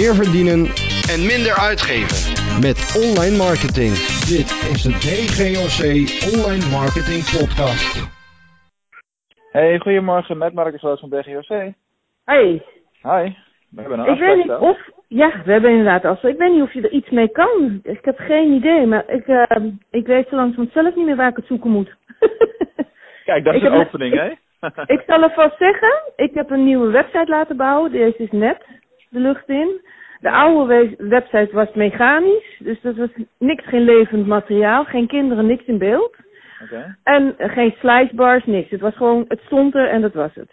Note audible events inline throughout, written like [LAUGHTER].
meer verdienen en minder uitgeven. met online marketing. Dit is de DGOC Online Marketing Podcast. Hey, goedemorgen, met Marcus Roos van DGOC. Hey, Hi, we hebben een ik weet niet of... Ja, we hebben inderdaad afspraak. Ik weet niet of je er iets mee kan. Ik heb geen idee, maar ik, eh, ik weet zo langzamerhand zelf niet meer waar ik het zoeken moet. [LAUGHS] Kijk, dat is Ik een opening, hè? [LAUGHS] [LAUGHS] ik zal alvast zeggen, ik heb een nieuwe website laten bouwen. Deze is net de lucht in. De oude we- website was mechanisch, dus dat was niks, geen levend materiaal, geen kinderen, niks in beeld. En geen slicebars, niks. Het was gewoon, het stond er en dat was het.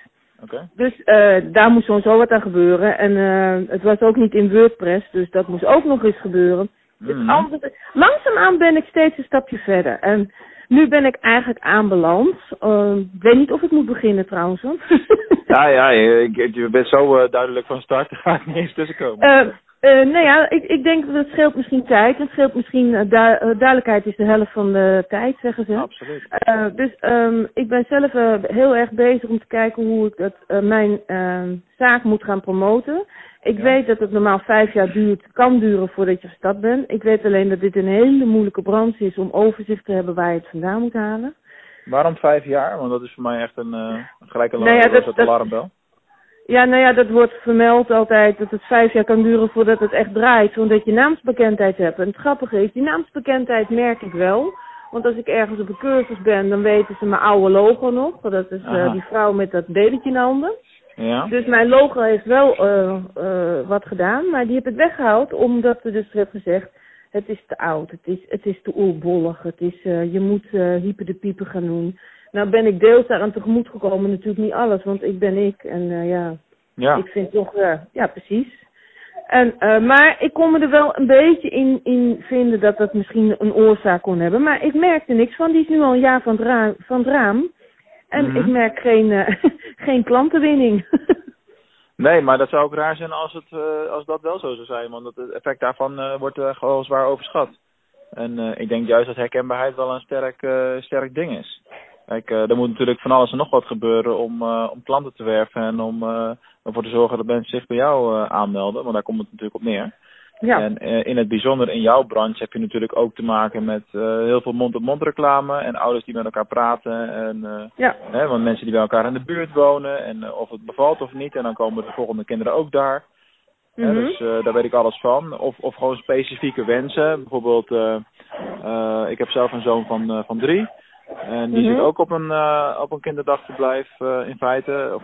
Dus eh, daar moest sowieso wat aan gebeuren. En eh, het was ook niet in WordPress, dus dat moest ook nog eens gebeuren. Dus Mhm. altijd, langzaamaan ben ik steeds een stapje verder. En nu ben ik eigenlijk aanbeland. Uh, ik weet niet of ik moet beginnen trouwens. [LAUGHS] Ja, ja, [LAUGHS] je, bent zo eh, duidelijk van start, [LAUGHS] daar ga ik niet eens tussenkomen. Eh, eh, nou ja, ik, ik denk dat het scheelt misschien tijd. Het scheelt misschien, du- duidelijkheid is de helft van de tijd, zeggen ze. Absoluut. Dus ehm, ik ben zelf heel erg bezig om te kijken hoe ik dat, mijn ehm, zaak moet gaan promoten. Ik Ja. weet dat het normaal vijf jaar duurt, kan duren voordat je gestart bent. Ik weet alleen dat dit een hele moeilijke branche is om overzicht te hebben waar je het vandaan moet halen. Waarom vijf jaar? Want dat is voor mij echt een uh, gelijke Nou ja, dat- alarmbel. Ja, nou ja, dat wordt vermeld altijd dat het vijf jaar kan duren voordat het echt draait, zodat je naamsbekendheid hebt. En het grappige is, die naamsbekendheid merk ik wel. Want als ik ergens op een cursus ben, dan weten ze mijn oude logo nog. Dat is eh, die vrouw met dat babytje in de handen. Ja? Dus mijn logo heeft wel eh, eh, wat gedaan, maar die heb ik weggehaald omdat ze dus heeft gezegd, het is te oud, het is, het is te oerbollig, het is, eh, je moet hyper de pieper gaan doen. Nou ben ik deels daaraan tegemoet gekomen, natuurlijk niet alles, want ik ben ik en ja, Ja. ik vind toch, ja precies. En, eh, maar ik kon me er wel een beetje in, in vinden dat dat misschien een oorzaak kon hebben. Maar ik merkte niks van. Die is nu al een jaar van het raam. Van het raam. En Mhm. ik merk geen, eh, [LAUGHS] geen klantenwinning. [LAUGHS] Nee, maar dat zou ook raar zijn als, het, eh, als dat wel zo zou zijn. Want het effect daarvan eh, wordt gewoon zwaar overschat. En ik denk juist dat herkenbaarheid wel een sterk, eh, sterk ding is. Kijk, er moet natuurlijk van alles en nog wat gebeuren om, om klanten te werven en om ervoor te zorgen dat mensen zich bij jou aanmelden. Want daar komt het natuurlijk op neer. Ja. En eh, in het bijzonder in jouw branche heb je natuurlijk ook te maken met eh, heel veel mond-op-mond reclame en ouders die met elkaar praten. En, eh, ja. hè, want mensen die bij elkaar in de buurt wonen en of het bevalt of niet. En dan komen de volgende kinderen ook daar. Hè, Mhm. dus daar weet ik alles van. Of, of gewoon specifieke wensen. Bijvoorbeeld, ik heb zelf een zoon van, van drie. En die Mhm. zit ook op een, op een kinderdagverblijf in feite. Of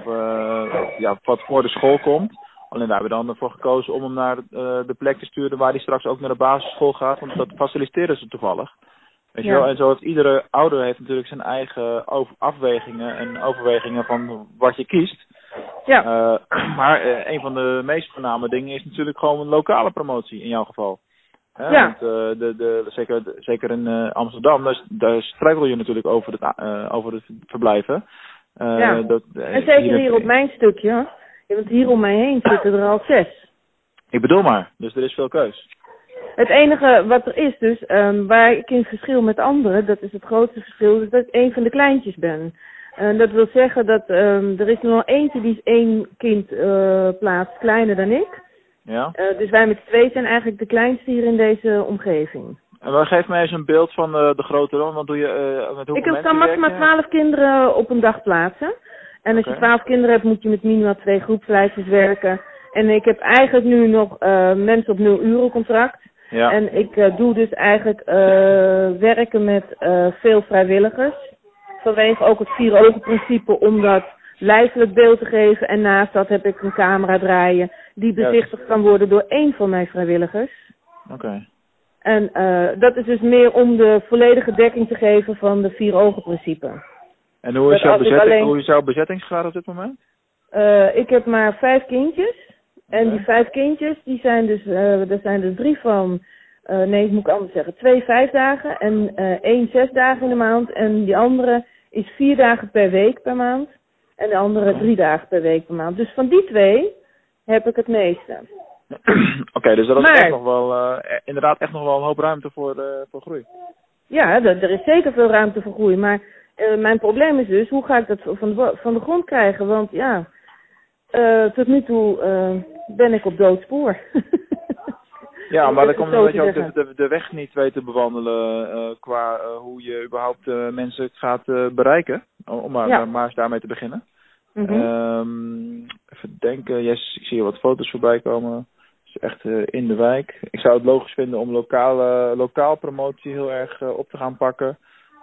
ja, wat voor de school komt. Alleen daar hebben we dan ervoor gekozen om hem naar eh, de plek te sturen waar hij straks ook naar de basisschool gaat. Want dat faciliteren ze toevallig. Weet je Ja. wel? En zo heeft iedere ouder heeft natuurlijk zijn eigen afwegingen en overwegingen van wat je kiest. ja. Eh, [CLEARS THROAT] maar eh, een van de meest voorname dingen is natuurlijk gewoon een lokale promotie in jouw geval. Hè, Ja. Want, de, de, zeker, zeker in Amsterdam, daar, daar struikel je natuurlijk over het, over het verblijven. Ja. dat, En zeker hier op mijn stukje. Want hier om mij heen zitten er al zes. Ik bedoel maar, dus er is veel keus. Het enige wat er is dus, ehm, waar ik in verschil met anderen, dat is het grootste verschil, is dat ik een van de kleintjes ben. En dat wil zeggen dat ehm, er is nog eentje die is één kind eh plaats kleiner dan ik. Ja? Eh, dus wij met twee zijn eigenlijk de kleinste hier in deze omgeving. En geef mij eens een beeld van eh, de grote rol. Wat doe je, eh met hoeveel Ik kan maximaal twaalf kinderen op een dag plaatsen. En als je twaalf kinderen hebt, moet je met minimaal twee groepslijstjes werken. En ik heb eigenlijk nu nog eh, mensen op nul uren contract. Ja. En ik eh, doe dus eigenlijk eh, werken met veel vrijwilligers. Vanwege ook het vier ogen principe om dat lijfelijk beeld te geven. En naast dat heb ik een camera draaien die bezichtigd kan worden door één van mijn vrijwilligers. Oké. En dat is dus meer om de volledige dekking te geven van de vier ogen principe. En hoe is, jouw bezetting, alleen- hoe is jouw bezettingsgraad op dit moment? Eh, ik heb maar vijf kindjes. En die vijf kindjes, die zijn dus, eh er zijn er drie van, eh, nee, moet ik anders zeggen, twee vijf dagen en één zes dagen in de maand. En die andere is vier dagen per week per maand. En de andere drie dagen per week per maand. Dus van die twee heb ik het meeste. [CLEARS THROAT] Oké, dus dat is Maar- echt nog wel, inderdaad echt nog wel een hoop ruimte voor, voor groei. Ja, er is zeker veel ruimte voor groei. Maar eh, mijn probleem is dus, hoe ga ik dat van de, van de grond krijgen? Want ja, eh, tot nu toe eh, ben ik op doodspoor. [LAUGHS] Ja, maar dan komt omdat je ook de, de, de weg niet weet te bewandelen qua hoe je überhaupt mensen gaat bereiken. Om maar, Ja. maar eens daarmee te beginnen. Mhm. Ehm, even denken, yes, ik zie hier wat foto's voorbij komen. Echt in de wijk. Ik zou het logisch vinden om lokale, lokaal promotie heel erg op te gaan pakken.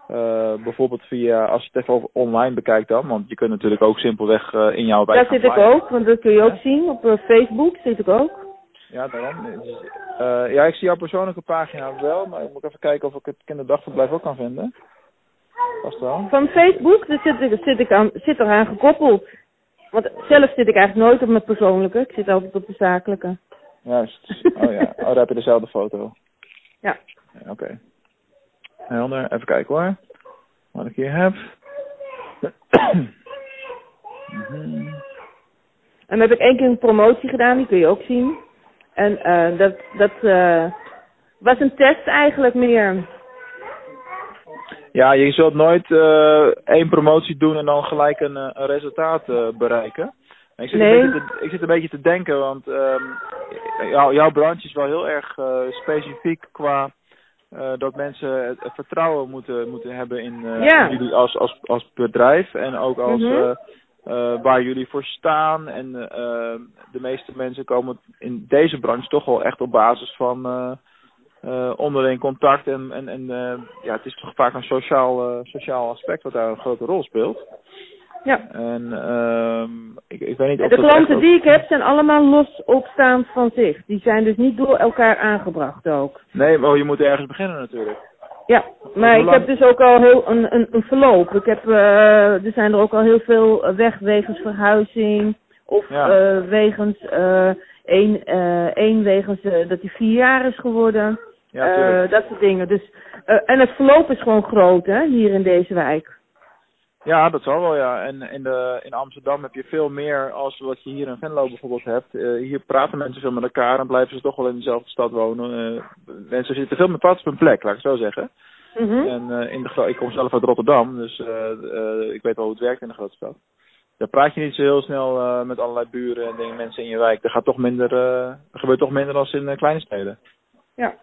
Eh, bijvoorbeeld via, als je het even online bekijkt dan, want je kunt natuurlijk ook simpelweg eh, in jouw wijk Daar zit ik flyeren. ook, want dat kun je ook Ja. zien. Op eh, Facebook zit ik ook. Ja, daarom. Dus, ja, ik zie jouw persoonlijke pagina wel, maar ik moet even kijken of ik het kinderdagverblijf ook kan vinden. Past wel. Van Facebook daar zit, ik, zit, ik aan, zit eraan gekoppeld. Want zelf zit ik eigenlijk nooit op mijn persoonlijke. Ik zit altijd op de zakelijke. Juist. Oh ja, oh, daar heb je dezelfde foto. Ja. Ja, Oké. Helder, even kijken hoor. Wat ik hier heb. [CLEARS THROAT] En dan heb ik één keer een promotie gedaan, die kun je ook zien. En eh, dat, dat eh, was een test eigenlijk meer. Ja, je zult nooit eh, één promotie doen en dan gelijk een, een resultaat bereiken. En ik, zit Nee. een beetje te, ik zit een beetje te denken, want ehm, jou- jouw branche is wel heel erg specifiek qua eh, dat mensen het, het vertrouwen moeten, moeten hebben in eh, Ja. jullie als, als, als bedrijf en ook als Mhm. eh, waar jullie voor staan. En de meeste mensen komen in deze branche toch wel echt op basis van onderling contact en, en, en ja, het is toch vaak een sociaal, sociaal aspect wat daar een grote rol speelt. Ja. En ehm ik, ik weet niet of De klanten ook- die ik heb zijn allemaal los opstaand van zich. Die zijn dus niet door elkaar aangebracht ook. Nee, maar je moet ergens beginnen natuurlijk. Ja, maar ik heb dus ook al heel een, een, een verloop. Ik heb, eh, er zijn er ook al heel veel eh, weg wegens verhuizing. Of Ja. eh, wegens eh één, eh, één wegens dat hij vier jaar is geworden. Ja, dat soort dingen. Dus, en het verloop is gewoon groot hè, hier in deze wijk. Ja, dat zal wel, ja. En in, de, in Amsterdam heb je veel meer als wat je hier in Venlo bijvoorbeeld hebt. Eh, hier praten mensen veel met elkaar en blijven ze toch wel in dezelfde stad wonen. Eh, mensen zitten veel meer pad op hun plek, laat ik het zo zeggen. Mhm. En eh, in de, ik kom zelf uit Rotterdam, dus ik weet wel hoe het werkt in de grote stad. Daar praat je niet zo heel snel met allerlei buren en dingen, mensen in je wijk. Er, gaat toch minder, eh, er gebeurt toch minder dan in kleine steden. Ja.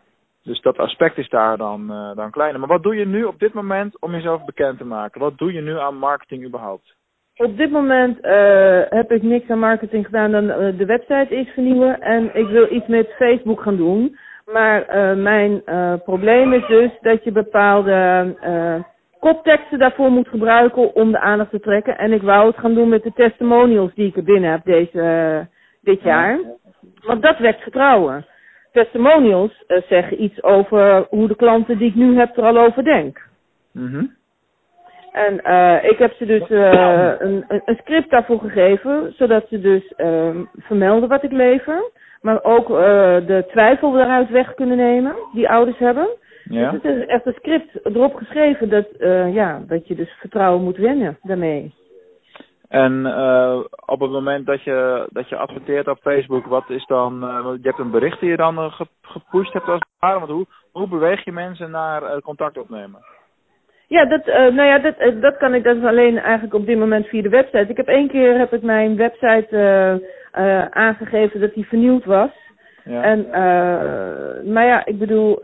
Dus dat aspect is daar dan, eh, dan kleiner. Maar wat doe je nu op dit moment om jezelf bekend te maken? Wat doe je nu aan marketing überhaupt? Op dit moment eh, heb ik niks aan marketing gedaan dan eh, de website is vernieuwen. En ik wil iets met Facebook gaan doen. Maar mijn probleem is dus dat je bepaalde kopteksten daarvoor moet gebruiken om de aandacht te trekken. En ik wou het gaan doen met de testimonials die ik er binnen heb deze, dit jaar. Want dat wekt vertrouwen. Testimonials eh, zeggen iets over hoe de klanten die ik nu heb er al over denk. Mhm. En eh, ik heb ze dus eh, een, een, script daarvoor gegeven, zodat ze dus ehm, vermelden wat ik lever. Maar ook de twijfel eruit weg kunnen nemen, die ouders hebben. Ja. Dus het is echt een script erop geschreven dat, ja, dat je dus vertrouwen moet winnen daarmee. En eh, op het moment dat je, dat je adverteert op Facebook, wat is dan, eh, je hebt een bericht die je dan ge- gepusht hebt als het ware, want hoe, hoe beweeg je mensen naar contact opnemen? Ja, dat, nou ja, dat, dat kan ik dus alleen eigenlijk op dit moment via de website. Ik heb één keer heb ik mijn website aangegeven dat die vernieuwd was. Ja. En, eh, maar ja, ik bedoel,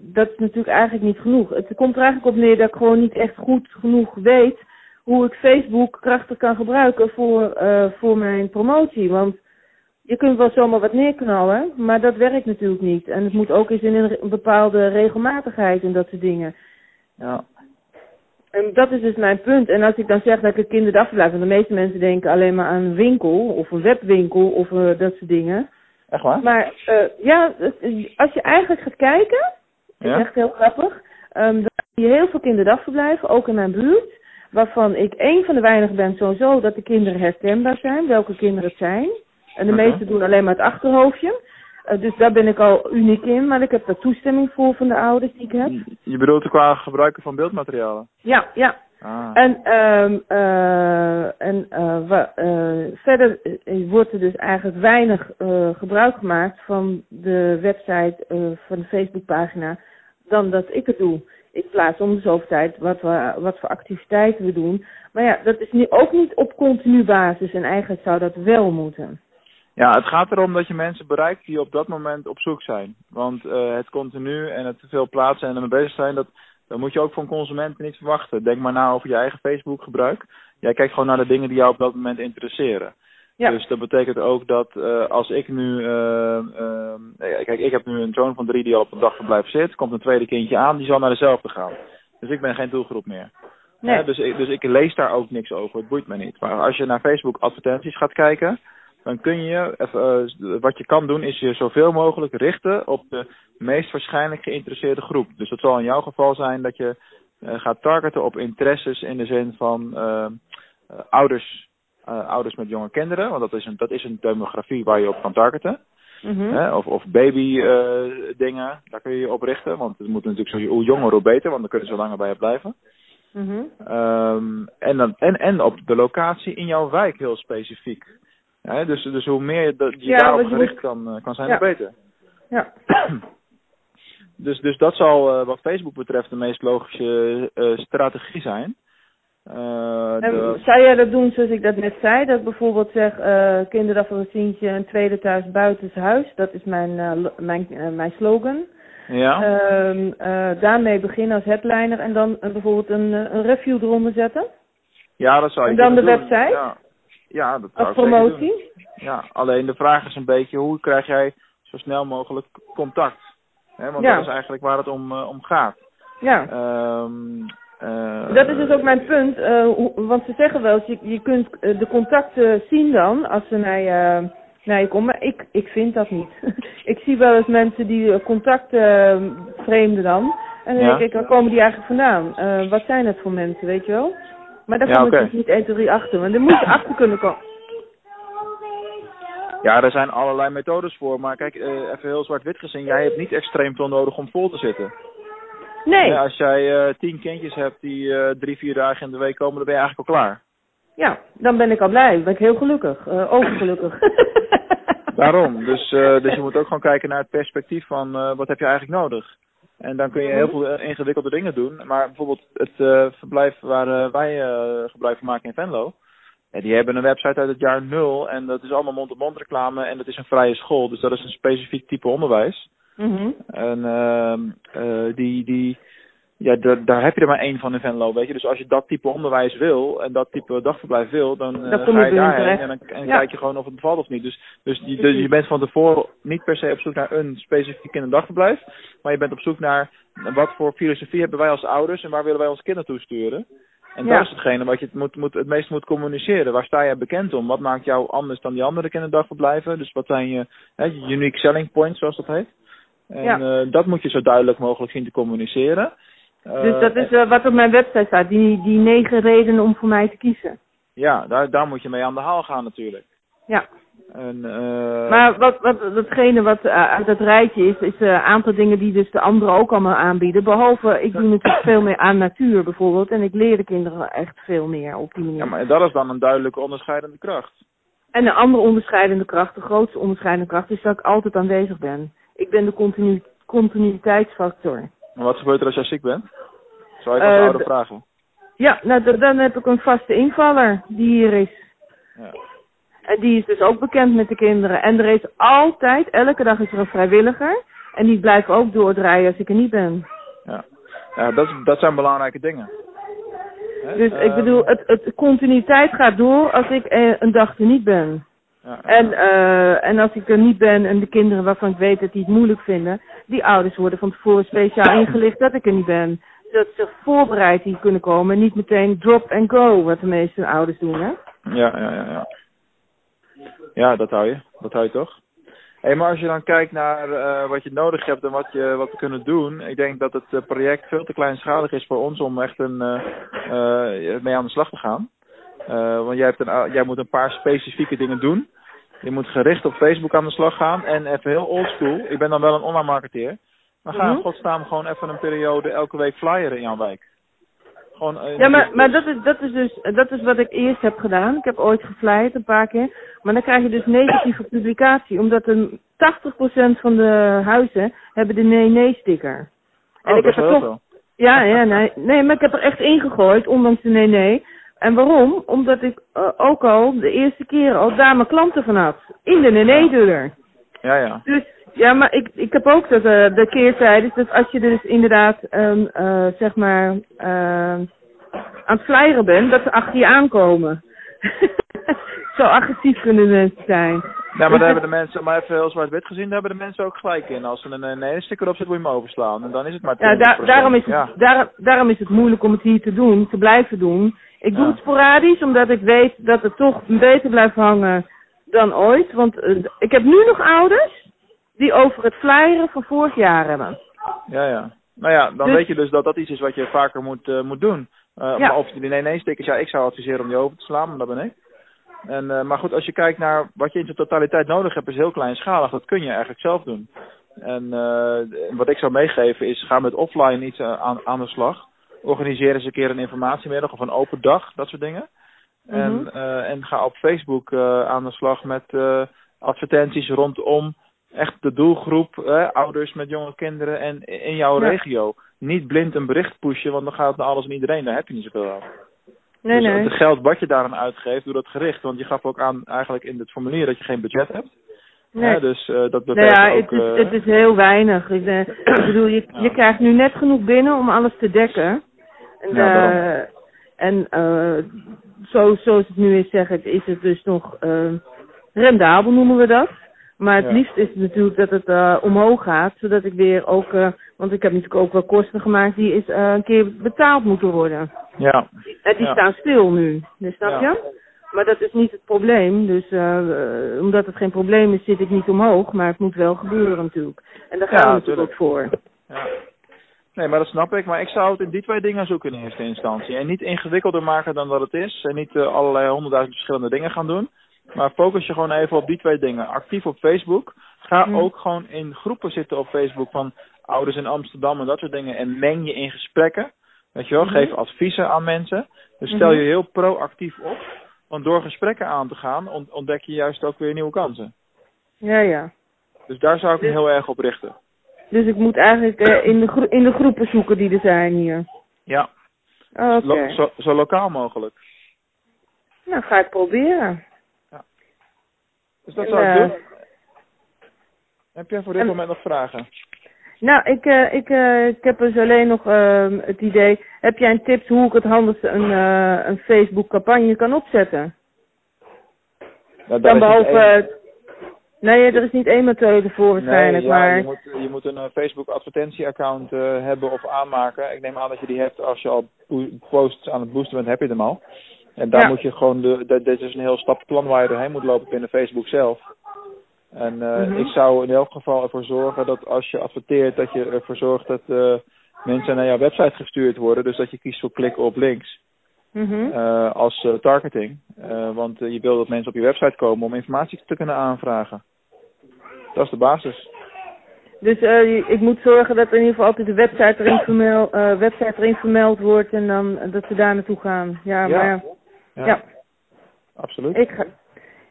dat is natuurlijk eigenlijk niet genoeg. Het komt er eigenlijk op neer dat ik gewoon niet echt goed genoeg weet hoe ik Facebook krachtig kan gebruiken voor, eh, voor mijn promotie. Want je kunt wel zomaar wat neerknallen, maar dat werkt natuurlijk niet. En het moet ook eens in een, bepaalde regelmatigheid en dat soort dingen. ja. En dat is dus mijn punt. En als ik dan zeg dat ik een kinderdagverblijf, want de meeste mensen denken alleen maar aan een winkel of een webwinkel of eh, dat soort dingen. Echt waar? Maar eh, ja, als je eigenlijk gaat kijken, Ja? is echt heel grappig, ehm, dan zie je heel veel kinderdagverblijven, ook in mijn buurt, waarvan ik één van de weinigen ben sowieso dat de kinderen herkenbaar zijn, welke kinderen het zijn. En de meeste doen alleen maar het achterhoofdje. Eh, dus daar ben ik al uniek in, maar ik heb daar toestemming voor van de ouders die ik heb. Je bedoelt qua gebruiken van beeldmaterialen? Ja, ja. Ah. En, ehm eh en eh wa- verder wordt er dus eigenlijk weinig gebruik gemaakt van de website van de Facebookpagina dan dat ik het doe. Ik plaats om de zoveel tijd wat, we, wat voor activiteiten we doen. Maar ja, dat is nu ook niet op continu basis en eigenlijk zou dat wel moeten. Ja, het gaat erom dat je mensen bereikt die op dat moment op zoek zijn. Want uh, het continu en het te veel plaatsen en ermee bezig zijn, dat, dat moet je ook van consumenten niet verwachten. Denk maar na over je eigen Facebook gebruik. Jij kijkt gewoon naar de dingen die jou op dat moment interesseren. Ja. Dus dat betekent ook dat uh, als ik nu, uh, uh, kijk, ik heb nu een troon van drie die al op een dagverblijf zit. Komt een tweede kindje aan, die zal naar dezelfde gaan. Dus ik ben geen doelgroep meer. Nee. dus, ik, dus ik lees daar ook niks over. Het boeit me niet. Maar als je naar Facebook advertenties gaat kijken, dan kun je, uh, wat je kan doen, is je zoveel mogelijk richten op de meest waarschijnlijk geïnteresseerde groep. Dus dat zal in jouw geval zijn dat je gaat targeten op interesses in de zin van uh, ouders, met jonge kinderen, want dat is, een, dat is een demografie waar je op kan targeten. Mm-hmm. Hè? Of, of baby dingen, daar kun je je op richten, want het moet natuurlijk zo hoe jonger hoe beter, want dan kunnen ze langer bij je blijven. Mm-hmm. Um, en, dan, en, en op de locatie in jouw wijk heel specifiek. Dus, dus hoe meer je, dat, je ja, daarop gericht moet... kan, kan zijn, ja. hoe beter. Ja. dus, dus dat zal uh, wat Facebook betreft de meest logische uh, strategie zijn. Uh, de... Zou jij dat doen zoals ik dat net zei? Dat bijvoorbeeld zeg, uh, kinderdagvakantientje een tweede thuis buiten huis. Dat is mijn, uh, mijn, mijn slogan. Ja. Uh, daarmee beginnen als headliner en dan bijvoorbeeld een, een review eronder zetten. Ja, dat zou je En dan de doen. website. Ja. Ja, dat zou Als promotie? Ja, alleen de vraag is een beetje hoe krijg jij zo snel mogelijk contact? He, want ja. dat is eigenlijk waar het om, om gaat. Ja. Um, uh, dat is dus ook mijn punt. Uh, want ze zeggen wel, je, je kunt de contacten zien dan als ze naar je, naar je komen. Maar ik, ik vind dat niet. [LAUGHS] ik zie wel eens mensen die contacten vreemden dan. En dan ja. denk ik, waar komen die eigenlijk vandaan? wat zijn het voor mensen, weet je wel? Maar daar ja, kom okay. ik dus niet 1, 2, 3 achter. Want daar moet je [COUGHS] achter kunnen komen. Ja, er zijn allerlei methodes voor. Maar kijk, uh, even heel zwart-wit gezien. Jij hebt niet extreem veel nodig om vol te zitten. Nee. Ja, als jij uh, tien kindjes hebt die uh, drie, vier dagen in de week komen, dan ben je eigenlijk al klaar. Ja, dan ben ik al blij. Dan ben ik heel gelukkig. overgelukkig. [LAUGHS] Daarom. Dus, dus je moet ook gewoon kijken naar het perspectief van wat heb je eigenlijk nodig. En dan kun je heel veel ingewikkelde dingen doen. Maar bijvoorbeeld het uh, verblijf waar uh, wij uh, gebruik van maken in Venlo. Ja, die hebben een website uit het jaar nul. En dat is allemaal mond-op-mond reclame. En dat is een vrije school. Dus dat is een specifiek type onderwijs. Mm-hmm. En uh, die, die, ja, daar, heb je er maar één van in Venlo, weet je. Dus als je dat type onderwijs wil en dat type dagverblijf wil, dan uh, kom ga je daarheen en dan en Ja. kijk je gewoon of het bevalt of niet. Dus, dus, je, dus je bent van tevoren niet per se op zoek naar een specifiek kinderdagverblijf, maar je bent op zoek naar wat voor filosofie hebben wij als ouders en waar willen wij onze kinderen toe sturen. En Ja. dat is hetgene wat je het, moet, moet, het meest moet communiceren. Waar sta jij bekend om? Wat maakt jou anders dan die andere kinderdagverblijven? Dus wat zijn je, hè, je unique selling points, zoals dat heet? En Ja. eh, dat moet je zo duidelijk mogelijk zien te communiceren. Eh, Dus dat is eh, wat op mijn website staat. Die, die negen redenen om voor mij te kiezen. Ja, daar, daar moet je mee aan de haal gaan natuurlijk. Ja. En, eh, Maar wat, wat, datgene wat eh, uit dat rijtje is, is een aantal dingen die dus de anderen ook allemaal aanbieden. Behalve, ik doe natuurlijk veel meer aan natuur bijvoorbeeld. En ik leer de kinderen echt veel meer op die manier. ja, maar dat is dan een duidelijke onderscheidende kracht. En een andere onderscheidende kracht, de grootste onderscheidende kracht, is dat ik altijd aanwezig ben. Ik ben de continu continuïteitsfactor. Maar wat gebeurt er als jij ziek bent? Zou je Eh, de ouder vragen? Ja, nou, dan heb ik een vaste invaller die hier is. Ja. En die is dus ook bekend met de kinderen. En er is altijd, elke dag is er een vrijwilliger. En die blijft ook doordraaien als ik er niet ben. Ja, ja dat, dat zijn belangrijke dingen. Hè? Dus ik Ehm, bedoel, het, het continuïteit gaat door als ik eh, een dag er niet ben. Ja, En, eh, en als ik er niet ben en de kinderen waarvan ik weet dat die het moeilijk vinden, die ouders worden van tevoren speciaal ingelicht dat ik er niet ben. Zodat ze voorbereid hier kunnen komen en niet meteen drop and go, wat de meeste ouders doen, hè? Ja, ja, ja, ja. Ja, dat hou je. Dat hou je toch? Hé, maar als je dan kijkt naar eh, wat je nodig hebt en wat, je, wat we kunnen doen. Ik denk dat het eh, project veel te kleinschalig is voor ons om echt een, mee aan de slag te gaan. Want jij, hebt een, jij moet een paar specifieke dingen doen. Je moet gericht op Facebook aan de slag gaan. En even heel oldschool. Ik ben dan wel een online marketeer. Maar ga in Mhm. godsnaam gewoon even een periode elke week flyeren in jouw wijk. Gewoon, eh, Ja, maar, maar dat, is, dat, is dus, dat is wat ik eerst heb gedaan. Ik heb ooit geflyerd een paar keer. Maar dan krijg je dus negatieve [COUGHS] publicatie. Omdat een 80% van de huizen hebben de nee-nee-sticker. Oh, ik dat heb er toch, veel. Ja, ja, nee. Nee, maar ik heb er echt ingegooid, ondanks de nee, nee. En waarom? Omdat ik eh, ook al de eerste keer al daar mijn klanten van had. In de nee, nee deur. Ja, ja. Dus, ja, maar ik, ik heb ook dat, eh, de keerzijde, is dat als je dus inderdaad, eh, zeg maar, ehm, aan het flyeren bent, dat ze achter je aankomen. [LAUGHS] Zo agressief kunnen mensen zijn. Ja, maar daar hebben de mensen, maar even heel zwart-wit gezien, daar hebben de mensen ook gelijk in. Als er een, een sticker op zit, moet je hem overslaan. En dan is het maar 20%. Ja, daar, daarom, is het, Ja, daar, daarom is het moeilijk om het hier te doen, te blijven doen. Ik doe Ja. het sporadisch, omdat ik weet dat het toch beter blijft hangen dan ooit. Want eh, ik heb nu nog ouders die over het flyeren van vorig jaar hebben. ja, ja. Nou ja, dan Dus- weet je dus dat dat iets is wat je vaker moet, eh, moet doen. Eh, Ja. Maar of die nee-nee-stickers, ja, ik zou adviseren om die over te slaan, maar dat ben ik. En, maar goed, als je kijkt naar wat je in zijn totaliteit nodig hebt, is heel kleinschalig. Dat kun je eigenlijk zelf doen. En eh, wat ik zou meegeven is, ga met offline iets aan, aan de slag. Organiseer eens een keer een informatiemiddag of een open dag, dat soort dingen. En, Mhm. eh, en ga op Facebook eh, aan de slag met eh, advertenties rondom echt de doelgroep, eh, ouders met jonge kinderen en in jouw Ja. regio. Niet blind een bericht pushen, want dan gaat het naar alles en iedereen. Daar heb je niet zoveel aan. Nee, dus nee. het geld wat je daaraan uitgeeft, doe dat gericht. Want je gaf ook aan eigenlijk in het formulier dat je geen budget hebt. nee. Hè, dus dat Nou beperkt ja, ook... het is, het is heel weinig. Ik, ik bedoel, je, Ja. je krijgt nu net genoeg binnen om alles te dekken. En, Ja, eh, en eh, zo, zoals het nu is, zeg ik, is het dus nog eh, rendabel, noemen we dat. Maar het Ja. liefst is het natuurlijk dat het omhoog gaat, zodat ik weer ook, want ik heb natuurlijk ook wel kosten gemaakt die is, een keer betaald moeten worden. ja, En die Ja. staan stil nu, dus snap Ja. je? Maar dat is niet het probleem. Dus omdat het geen probleem is, zit ik niet omhoog. Maar het moet wel gebeuren natuurlijk. En daar gaan Ja, we natuurlijk ook voor. ja. Nee, maar dat snap ik. Maar ik zou het in die twee dingen zoeken in eerste instantie. En niet ingewikkelder maken dan dat het is. En niet eh, allerlei honderdduizend verschillende dingen gaan doen. Maar focus je gewoon even op die twee dingen. Actief op Facebook. Ga Hmm. ook gewoon in groepen zitten op Facebook van ouders in Amsterdam en dat soort dingen. En meng je in gesprekken. Weet je wel, Mhm. geef adviezen aan mensen. Dus stel Mhm. je heel proactief op. Want door gesprekken aan te gaan ont- ontdek je juist ook weer nieuwe kansen. Ja, ja. Dus daar zou ik me heel erg op richten. Dus ik moet eigenlijk eh, in, de gro- in de groepen zoeken die er zijn hier. Ja, Oké. lo- zo, zo lokaal mogelijk. Nou, ga ik proberen. Dus dat En, zou ik eh, doen. Heb jij voor dit en- moment nog vragen? Nou, ik, eh, ik, ik heb dus alleen nog ehm, het idee. Heb jij een tips hoe ik het handigste een, een Facebook campagne kan opzetten? Nou, Dan is behalve... Nee, er is niet één methode voor waarschijnlijk, nee, ja, maar... je, moet, je moet een eh, Facebook advertentieaccount eh, hebben of aanmaken. Ik neem aan dat je die hebt als je al po- posts aan het boosten bent, heb je hem al. En daar Ja. moet je gewoon, de, de- dit is een heel stappenplan waar je doorheen moet lopen binnen Facebook zelf. En eh, Mhm. ik zou in elk geval ervoor zorgen dat als je adverteert, dat je ervoor zorgt dat mensen naar jouw website gestuurd worden. Dus dat je kiest voor klikken op links. Mhm. eh, als eh, targeting. Eh, want je wil dat mensen op je website komen om informatie te kunnen aanvragen. Dat is de basis. Dus ik moet zorgen dat in ieder geval altijd de website erin, vermeld, website erin vermeld wordt en dan dat ze daar naartoe gaan. Ja, Ja. maar ja, Ja, absoluut. ik, ga,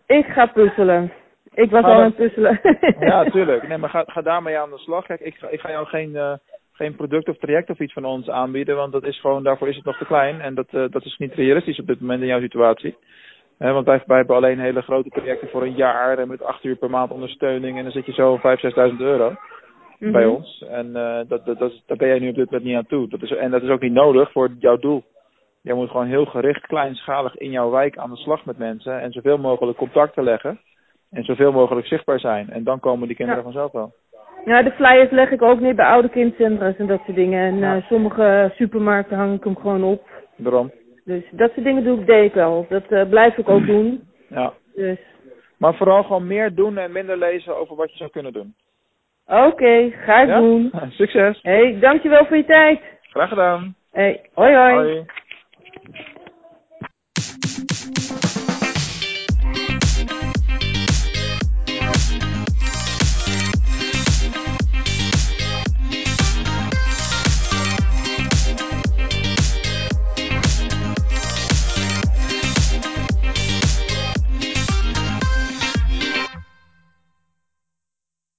ik ga puzzelen. Ik was Ga al aan het puzzelen. Ja, [LAUGHS] tuurlijk. Nee, maar ga, ga daarmee aan de slag. Kijk, ik, ga- ik ga jou geen, geen product of traject of iets van ons aanbieden, want dat is gewoon, daarvoor is het nog te klein. En dat, eh, dat is niet realistisch op dit moment in jouw situatie. Want wij, wij hebben alleen hele grote projecten voor een jaar en met acht uur per maand ondersteuning en dan zit je zo 5.000, 6.000 euro. Mhm. bij ons. En eh, dat, dat, dat daar ben jij nu op dit moment niet aan toe. Dat is, en dat is ook niet nodig voor jouw doel. Jij moet gewoon heel gericht, kleinschalig in jouw wijk aan de slag met mensen. En zoveel mogelijk contacten leggen. En zoveel mogelijk zichtbaar zijn. En dan komen die kinderen Ja. vanzelf wel. Ja, de flyers leg ik ook neer bij oude kindcentra's en dat soort dingen. En Ja. eh, sommige supermarkten hang ik hem gewoon op. Daarom. Dus dat soort dingen doe ik, deed ik wel. Dat eh, blijf ik ook doen. Ja. Dus Maar vooral gewoon meer doen en minder lezen over wat je zou kunnen doen. oké, ga ik Ja? doen. [LAUGHS] Succes. Hé, hey, dankjewel voor je tijd. Graag gedaan. Hey, hoi hoi. Hoi.